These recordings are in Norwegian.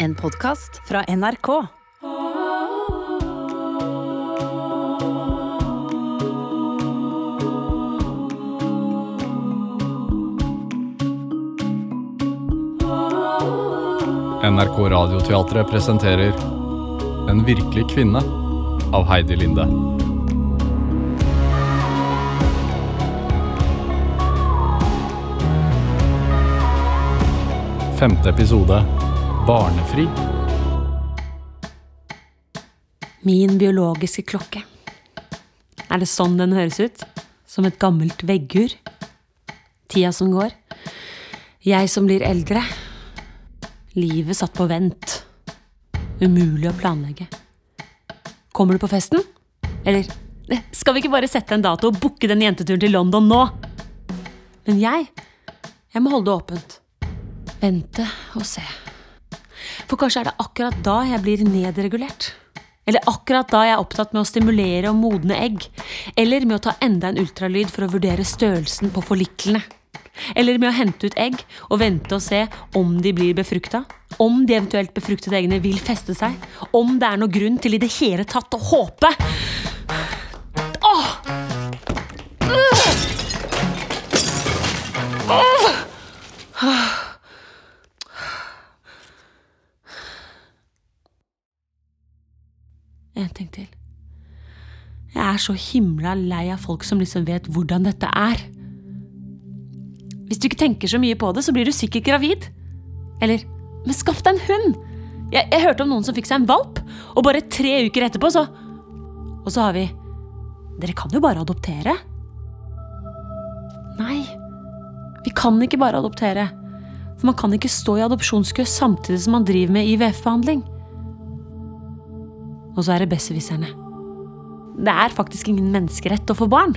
En podkast fra NRK. NRK Radioteatret presenterer En virkelig kvinne av Heidi Linde. Femte episode Barnefri. Min biologiske klokke. Er det sånn den høres ut? Som et gammelt veggur? Tida som går. Jeg som blir eldre. Livet satt på vent. Umulig å planlegge. Kommer du på festen? Eller skal vi ikke bare sette en dato og booke den jenteturen til London nå? Men jeg, jeg må holde det åpent. Vente og se. For kanskje er det akkurat da jeg blir nedregulert. Eller akkurat da jeg er opptatt med å stimulere og modne egg. Eller med å ta enda en ultralyd for å vurdere størrelsen på forliklene. Eller med å hente ut egg og vente og se om de blir befrukta. Om de eventuelt befruktede eggene vil feste seg. Om det er noe grunn til i det hele tatt å håpe. En ting til. Jeg er så himla lei av folk som liksom vet hvordan dette er. Hvis du ikke tenker så mye på det, så blir du sikkert gravid. Eller, men skaff deg en hund! Jeg, jeg hørte om noen som fikk seg en valp, og bare tre uker etterpå så Og så har vi Dere kan jo bare adoptere. Nei, vi kan ikke bare adoptere. For man kan ikke stå i adopsjonskø samtidig som man driver med IVF-behandling. Og så er det besserwisserne. Det er faktisk ingen menneskerett å få barn.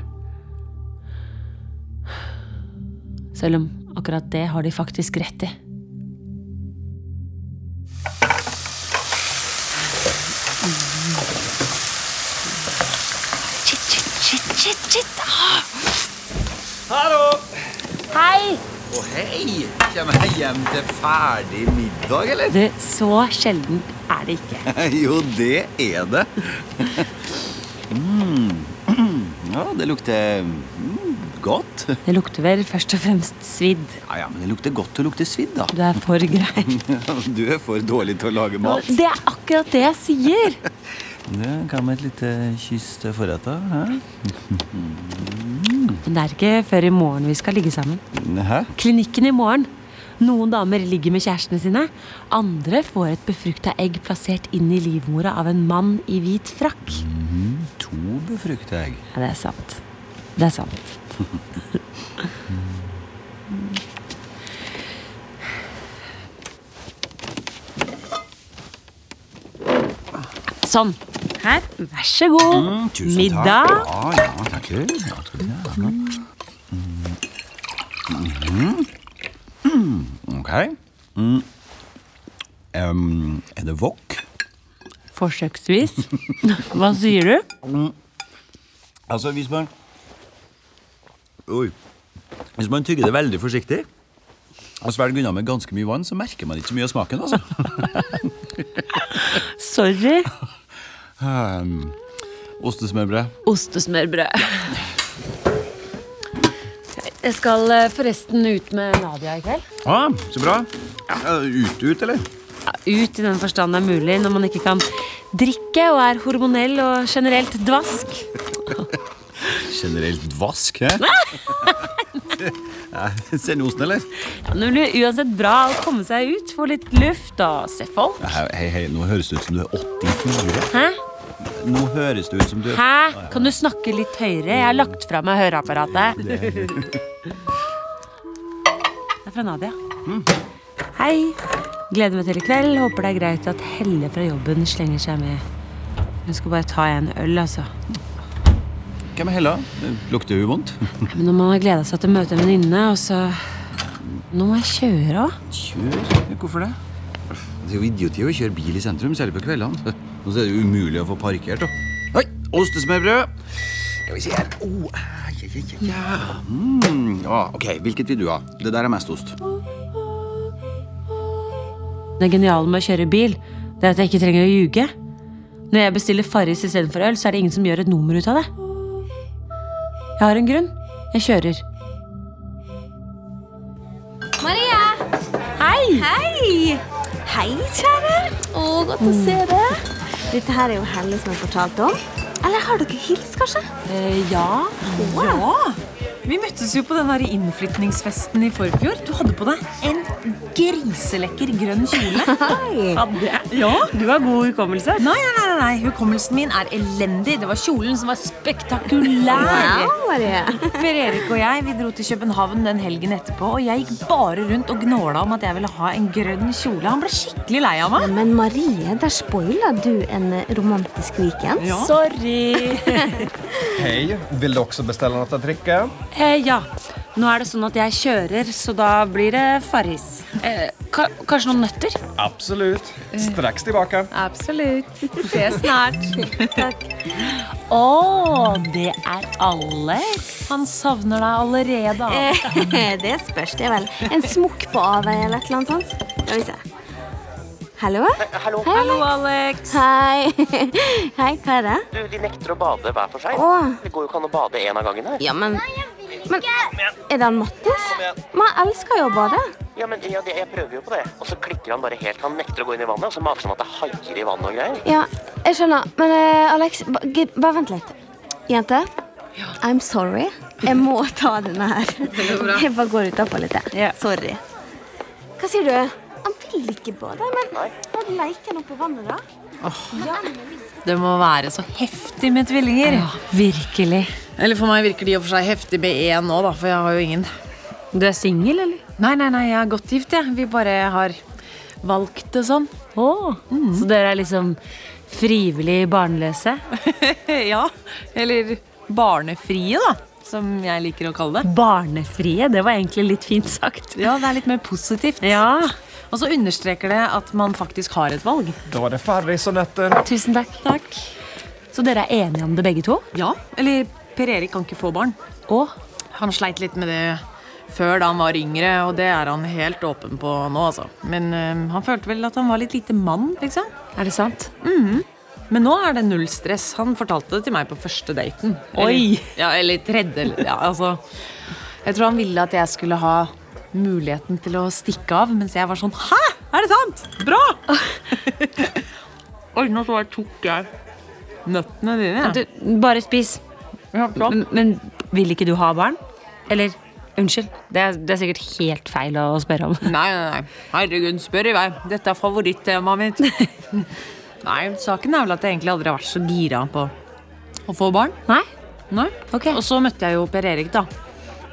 Selv om akkurat det har de faktisk rett i. Shit, shit, shit, shit, shit. Ah. Hallo! Å hei! Kommer jeg hjem til ferdig middag, eller? Du, så sjeldent er det ikke. jo, det er det. mm. Ja, det lukter mm, godt. Det lukter vel først og fremst svidd. Ja, ja, men det lukter godt å lukte svidd, da. Du er for grei. Du er for dårlig til å lage mat. Det er akkurat det jeg sier. du, hva med et lite kyss til forrett, da. hæ? Men det er ikke før i morgen vi skal ligge sammen. Hæ? Klinikken i morgen. Noen damer ligger med kjærestene sine. Andre får et befrukta egg plassert inn i livmora av en mann i hvit frakk. To befrukta egg. Ja, det er sant. Det er sant. Sånn. Her, vær så god. Mm, tusen Middag. takk. Ja, ja, takk. Ja, skal Mm. Mm. Em, er det wok? Forsøksvis. Hva sier du? Altså, hvis man Oi. Hvis man tygger det veldig forsiktig og svelger unna med ganske mye vann, så merker man ikke så mye av smaken. altså. Sorry. Um, ostesmørbrød. Ostesmørbrød. Jeg skal eh, forresten ut med Nadia i kveld. Ah, så bra. Ja, ut, ut, eller? Ja, ut i den forstand det er mulig når man ikke kan drikke og er hormonell og generelt dvask. Generelt dvask, hæ? Ja, du osen, eller? Ja, det blir uansett bra å komme seg ut, få litt luft og se folk. Hei, hei, hei, nå høres det ut som du er 84. Hæ? Nå høres det ut som du Hæ? Kan du snakke litt høyere? Jeg har lagt fra meg høreapparatet. Det er fra Nadia. Hei. Gleder meg til i kveld. Håper det er greit at Helle fra jobben slenger seg med. Hun skal bare ta en øl, altså. Hvem er Hella? Lukter hun vondt? Men når man har gleda seg til å møte en venninne, og så Nå må jeg kjøre òg. Kjør. Hvorfor det? Det er jo idioti å kjøre bil i sentrum, særlig på kveldene. Nå er det jo umulig å få parkert. da. Oi, ostesmørbrød. Skal vi se her. Oh, ja, ja, ja, ja. Mm, ja, ok, hvilket vil du ha? Det der er mest ost. Det geniale med å kjøre bil, det er at jeg ikke trenger å ljuge. Når jeg bestiller Farris istedenfor øl, så er det ingen som gjør et nummer ut av det. Jeg har en grunn. Jeg kjører. Maria! Hei! Hei! Hei, kjære. Å, godt å se deg. Dette her er jo Helle som har fortalt om. Eller har dere hilst, kanskje? Eh, ja. Ja! Vi møttes jo på den der innflytningsfesten i forfjor. Du hadde på deg en griselekker grønn kjole. Hadde jeg? Ja. Du har god hukommelse. Nei, nei, nei, nei, hukommelsen min er elendig. Det var kjolen som var spektakulær. Per Erik og jeg vi dro til København den helgen etterpå, og jeg gikk bare rundt og gnåla om at jeg ville ha en grønn kjole. Han ble skikkelig lei av meg. Men Marie, der spoila du en romantisk weekend. Sorry. Hei. Vil du også bestille noe å drikke? Eh, ja. Nå er det sånn at jeg kjører, så da blir det Farris. Eh, ka kanskje noen nøtter? Absolutt. Straks tilbake. Absolutt. Ses snart. Takk. Å, det er Alex. Han savner deg allerede. Eh, det spørs det vel. En smokk på avveie eller et eller annet sånt. Skal vi se. Hallo? Hallo. Hallo, Alex. Hei. Hei, hva er det? Du, De nekter å bade hver for seg. Åh. Det går jo ikke an å bade én av gangen her. Ja, men Men er det han Mattis? Men han elsker jo å bade. Ja, men ja, det, Jeg prøver jo på det. Og så klikker han bare helt. Han nekter å gå inn i vannet, og så maser han at det er haier i vannet og greier. Ja, jeg skjønner. Men uh, Alex, ba- bare vent litt. Jente, I'm sorry. Jeg må ta denne her. Jeg bare går utapå litt. Yeah. Sorry. Hva sier du? Han vil ikke bade, men da leker han oppå vannet, da. Det må være så heftig med tvillinger. Virkelig. Eller for meg virker de i og for seg heftig med én nå, da, for jeg har jo ingen. Du er singel, eller? Nei, nei, nei, jeg er godt gift, jeg. Vi bare har valgt det sånn. Å, Så dere er liksom frivillig barnløse? ja. Eller barnefrie, da. Som jeg liker å kalle det. Barnefrie? Det var egentlig litt fint sagt. Ja, det er litt mer positivt. Ja. Og så understreker det at man faktisk har et valg. Da er det ferdig, Sonette. Tusen takk. Takk. Så dere er enige om det, begge to? Ja. Eller Per Erik kan ikke få barn. Og? Han sleit litt med det før da han var yngre, og det er han helt åpen på nå, altså. Men eh, han følte vel at han var litt lite mann, liksom. er det sant? Men nå er det null stress. Han fortalte det til meg på første daten. Oi! Eller, ja, eller tredje. Ja, altså. Jeg tror han ville at jeg skulle ha muligheten til å stikke av, mens jeg var sånn Hæ? Er det sant? Bra! Oi, nå så tok jeg nøttene dine. Du, bare spis. Ja, klart. Men, men vil ikke du ha barn? Eller unnskyld, det er, det er sikkert helt feil å spørre om. Nei, nei, nei. Herregud, spør i vei. Dette er favorittemaet mitt. nei, saken er vel at jeg egentlig aldri har vært så gira på å få barn. Nei? Nei. Okay. Og så møtte jeg jo Per Erik, da.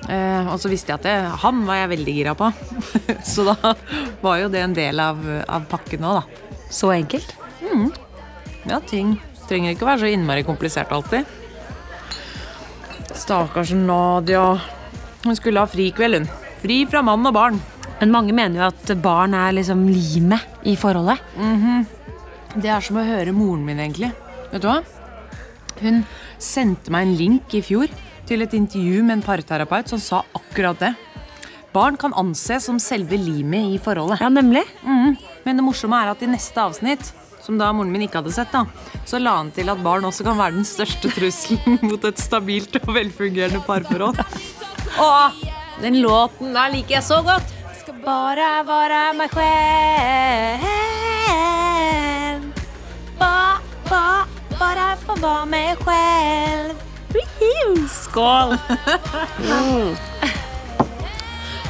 Eh, og så visste jeg at det, han var jeg veldig gira på. så da var jo det en del av, av pakken òg, da. Så enkelt? Ja, ting trenger ikke å være så innmari komplisert alltid. Stakkars Nadia. Hun skulle ha frikveld, hun. Fri fra mann og barn. Men mange mener jo at barn er liksom limet i forholdet. Det er som å høre moren min, egentlig. Vet du hva? Hun sendte meg en link i fjor til et intervju med en parterapeut som sa akkurat det. Barn kan anses som selve limet i forholdet. Ja, nemlig. Men det morsomme er at i neste avsnitt, som da moren min ikke hadde sett, da, så la han til at barn også kan være den største trusselen mot et stabilt og velfungerende parforhold. Åh, den låten der liker jeg så godt. Skal bare være meg selv. Ba, ba, bare få være meg selv. Skål! Eh,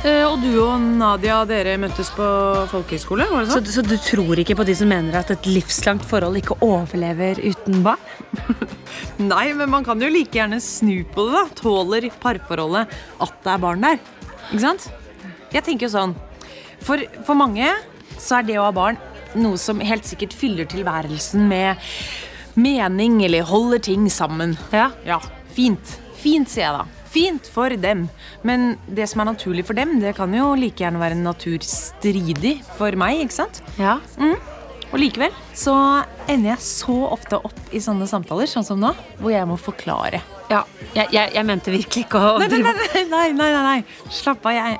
og du og Nadia, dere møttes på folkehøyskole? var det Så, sånn? så du tror ikke på de som mener at et livslangt forhold ikke overlever uten barn? Nei, men man kan jo like gjerne snu på det, da. Tåler parforholdet at det er barn der? Ikke sant? Jeg tenker jo sånn For, for mange så er det å ha barn noe som helt sikkert fyller tilværelsen med mening, eller holder ting sammen. Ja. Ja, fint. Fint, sier jeg da. Fint for dem. Men det som er naturlig for dem, det kan jo like gjerne være naturstridig for meg, ikke sant? Ja. Og likevel så ender jeg så ofte opp i sånne samtaler, sånn som nå, hvor jeg må forklare. ja. Jeg, jeg, jeg mente virkelig ikke å Nei, nei, nei, nei, nei, nei, nei. Slapp av. Jeg,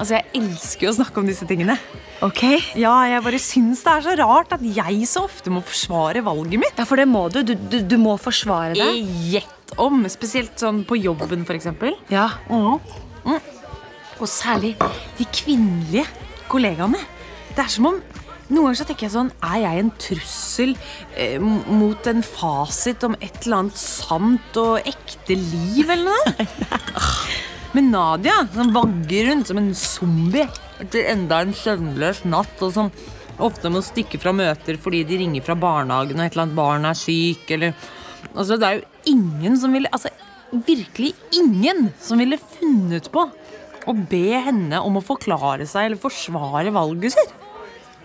altså, jeg elsker jo å snakke om disse tingene. Ok? Ja, jeg bare syns det er så rart at jeg så ofte må forsvare valget mitt. Ja, for det må du. Du, du, du må forsvare deg. Om. Spesielt sånn på jobben, for eksempel. Mm. Og særlig de kvinnelige kollegaene. Det er som om Noen ganger så tenker jeg sånn Er jeg en trussel eh, mot en fasit om et eller annet sant og ekte liv, eller noe? Men Nadia som vagger rundt som en zombie etter enda en søvnløs natt, og som ofte må stikke fra møter fordi de ringer fra barnehagen og et eller annet barn er syk, eller Altså, det er jo ingen som ville Altså, virkelig ingen som ville funnet på å be henne om å forklare seg eller forsvare valget sitt.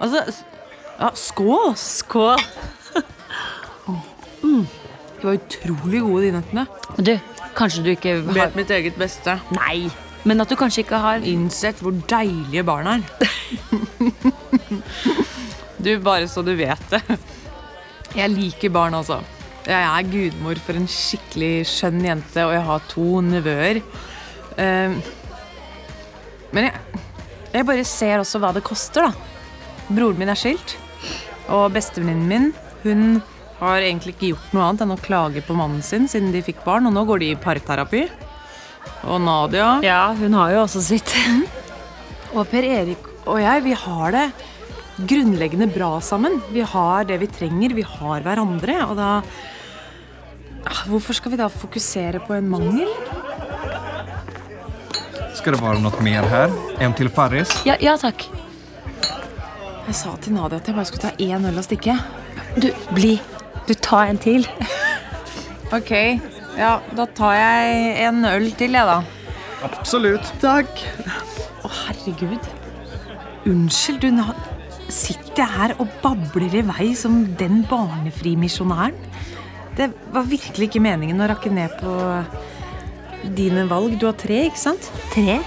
Altså, ja, skål! Skål! mm. De var utrolig gode, de nøttene. Du, kanskje du ikke har Vet mitt eget beste. Nei, men at du kanskje ikke har Innsett hvor deilige barn er. du, bare så du vet det. Jeg liker barn, altså. Jeg er gudmor for en skikkelig skjønn jente, og jeg har to nevøer. Eh, men jeg, jeg bare ser også hva det koster, da. Broren min er skilt, og bestevenninnen min hun har egentlig ikke gjort noe annet enn å klage på mannen sin siden de fikk barn, og nå går de i parterapi. Og Nadia Ja, hun har jo også sitt. og Per Erik og jeg, vi har det grunnleggende bra sammen. Vi har det vi trenger, vi har hverandre, og da Hvorfor skal vi da fokusere på en mangel? Skal det være noe mer her? En til Farris? Ja, ja takk. Jeg sa til Nadia at jeg bare skulle ta én øl og stikke. Du, bli. Du tar en til. Ok, ja, da tar jeg en øl til, jeg, da. Absolutt. Takk. Å, herregud. Unnskyld, du. Nå sitter jeg her og babler i vei som den barnefrimisjonæren. Det var virkelig ikke meningen å rakke ned på dine valg. Du har tre, ikke sant? Tre?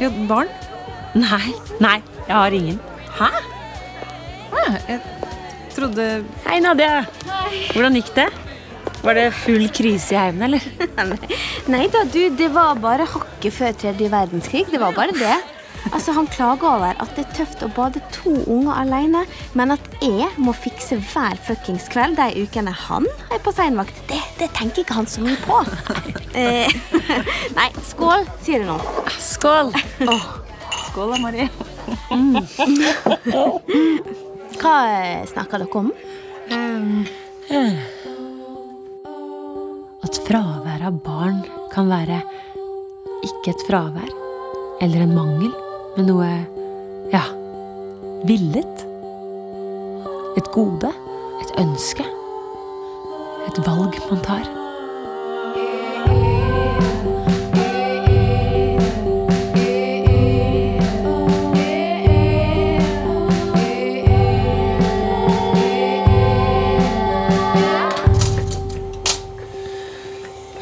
Ja, barn? Nei. Nei, jeg har ingen. Hæ? Hæ? Jeg trodde Hei, Nadia. Hvordan gikk det? Var det full krise i heimen, eller? Nei da, du, det var bare hakket før tredje verdenskrig. Det var bare det. Altså, Han klager over at det er tøft å bade to unger alene, men at jeg må fikse hver fuckings kveld de ukene han er på seinvakt, det, det tenker ikke han så mye på. Eh, Nei, skål, sier du nå. Skål. Skål da, Marie. Hva eh, snakker dere om? At fravær av barn kan være ikke et fravær eller en mangel, men noe ja, villet. Et gode, et ønske. Et valg man tar.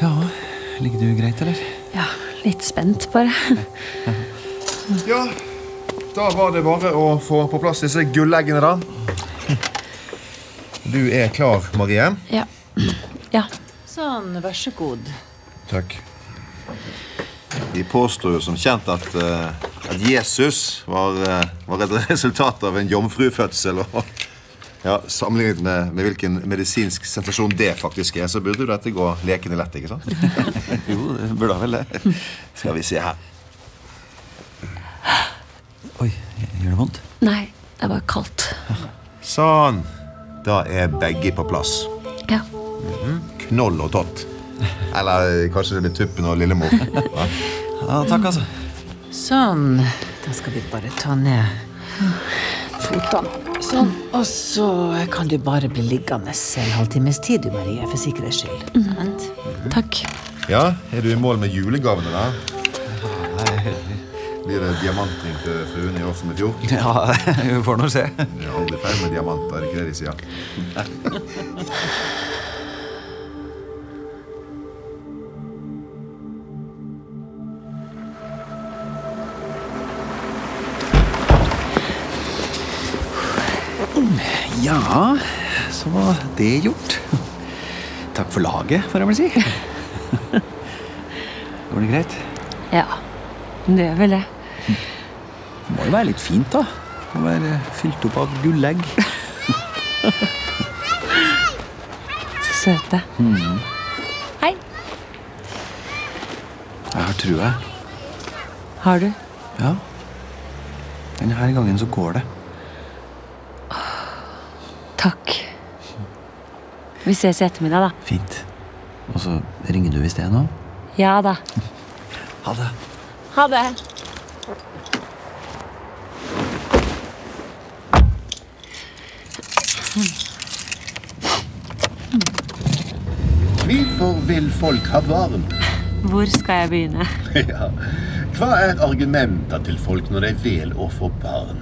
Ja, ligger du greit, eller? Ja, litt spent, bare. Ja, da var det bare å få på plass disse gulleggene, da. Du er klar, Marie. Ja. ja. Sånn, vær så god. Takk. De påstår jo som kjent at, eh, at Jesus var, eh, var et resultat av en jomfrufødsel. Og ja, Sammenlignet med, med hvilken medisinsk sensasjon det faktisk er, så burde jo dette gå lekende lett, ikke sant? Jo, det burde vel det. Skal vi se her. Oi, gjør det vondt? Nei, det er bare kaldt. Sånn. Da er begge på plass. Ja. Knoll og tott. Eller kanskje det blir tuppen og lillemor. Ja, takk, altså. Sånn. Da skal vi bare ta ned fotene. Sånn. Og så kan du bare bli liggende en halvtimes tid, du, Marie, for sikkerhets skyld. Sant? Takk. Ja, er du i mål med julegavene, da? Blir det diamantring til fruen i år som i fjor? Ja, vi får nå se. Det er aldri feil med diamanter, er ikke det de sier? Ja, så var det gjort. Takk for laget, får jeg vel si. Går det greit? Ja. Det gjør vel det. Det må jo være litt fint, da. Å være fylt opp av gullegg. Så søte. Mm. Hei. Jeg har trua. Har du? Ja. Denne gangen så går det. Takk. Vi ses i ettermiddag, da. Fint. Og så ringer du hvis det er noe. Ja da. Ha det. Ha det. Hvorfor vil folk ha barn? Hvor skal jeg begynne? Ja. Hva er argumentene til folk når de vil å få barn?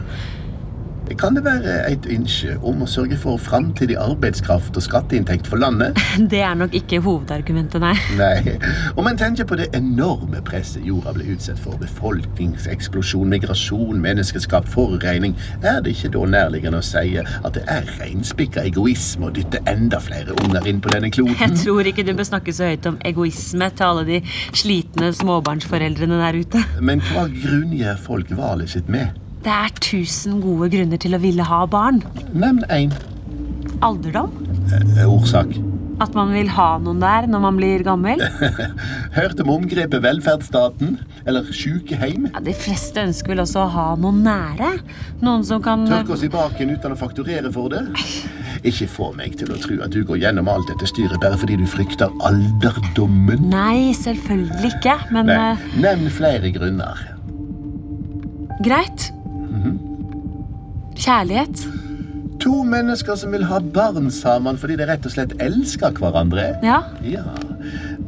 Kan det være et ønske om å sørge for framtidig arbeidskraft og skatteinntekt for landet? Det er nok ikke hovedargumentet, nei. Nei. Om en tenker på det enorme presset jorda ble utsatt for, befolkningseksplosjon, migrasjon, menneskeskapt forurensning, er det ikke da nærliggende å si at det er reinspikka egoisme å dytte enda flere unger inn på denne kloden? Jeg tror ikke du bør snakke så høyt om egoisme til alle de slitne småbarnsforeldrene der ute. Men hva grunngjør folk valget sitt med? Det er tusen gode grunner til å ville ha barn. Nevn én. Alderdom? Eh, Årsak. At man vil ha noen der når man blir gammel? Hørt om omgrepet velferdsstaten? Eller sjukeheim? Ja, de fleste ønsker vel også å ha noen nære. Noen som kan Tørke oss i baken uten å fakturere for det? Ikke få meg til å tro at du går gjennom alt dette styret bare fordi du frykter alderdommen. Nei, selvfølgelig ikke, men eh, Nevn flere grunner. greit. Kjærlighet. To mennesker som vil ha barn sammen fordi de rett og slett elsker hverandre. Ja. Ja.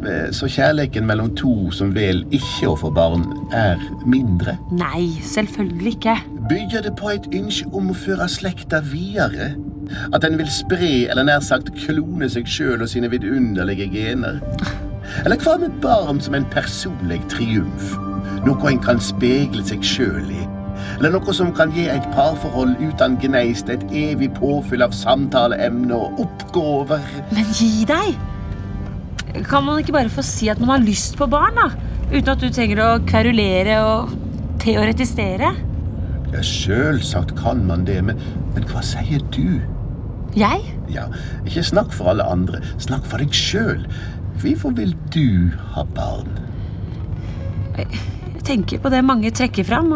Eh, Så kjærligheten mellom to som vil ikke å få barn, er mindre? Nei, selvfølgelig ikke. Bygger det på et ønske om å føre slekta videre? At en vil spre, eller nær sagt klone seg sjøl og sine vidunderlige gener? Eller hva med barn som en personlig triumf? Noe en kan speile seg sjøl i? Eller noe som kan gi et parforhold uten gneist et evig påfyll av samtaleemne og oppgaver? Men gi deg! Kan man ikke bare få si at man har lyst på barn, da? Uten at du trenger å kverulere og teoretisere? Ja, Sjølsagt kan man det, men, men hva sier du? Jeg? Ja, Ikke snakk for alle andre, snakk for deg sjøl. Hvorfor vil du ha barn? Jeg tenker på det mange trekker fram,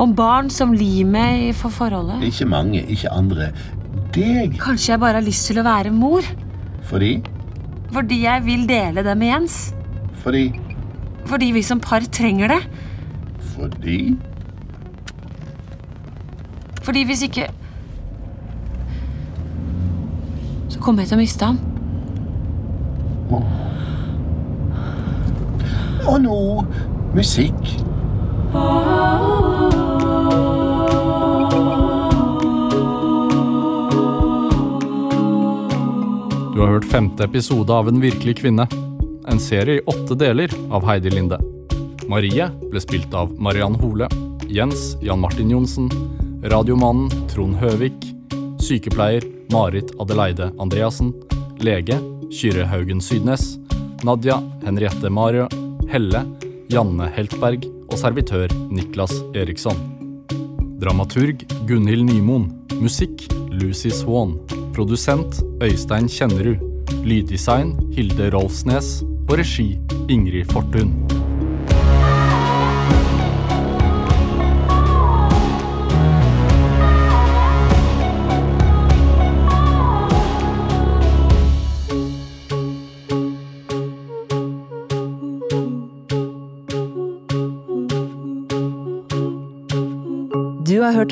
om barn som limet i for forholdet. Ikke mange, ikke andre. Deg. Kanskje jeg bare har lyst til å være mor? Fordi? Fordi jeg vil dele det med Jens. Fordi? Fordi vi som par trenger det. Fordi? Fordi hvis ikke Så kommer jeg til å miste ham. Og nå musikk. Du har hørt femte episode av En virkelig kvinne. En serie i åtte deler av Heidi Linde. Marie ble spilt av Mariann Hole, Jens Jan Martin Johnsen, radiomannen Trond Høvik, sykepleier Marit Adeleide Andreassen, lege Kyrre Haugen Sydnes, Nadia Henriette Mario. Helle Janne Heltberg og servitør Niklas Eriksson. Dramaturg Gunhild Nymoen. Musikk Lucy Swan. Produsent Øystein Kjennerud. Lyddesign Hilde Rolfsnes. Og regi Ingrid Fortun.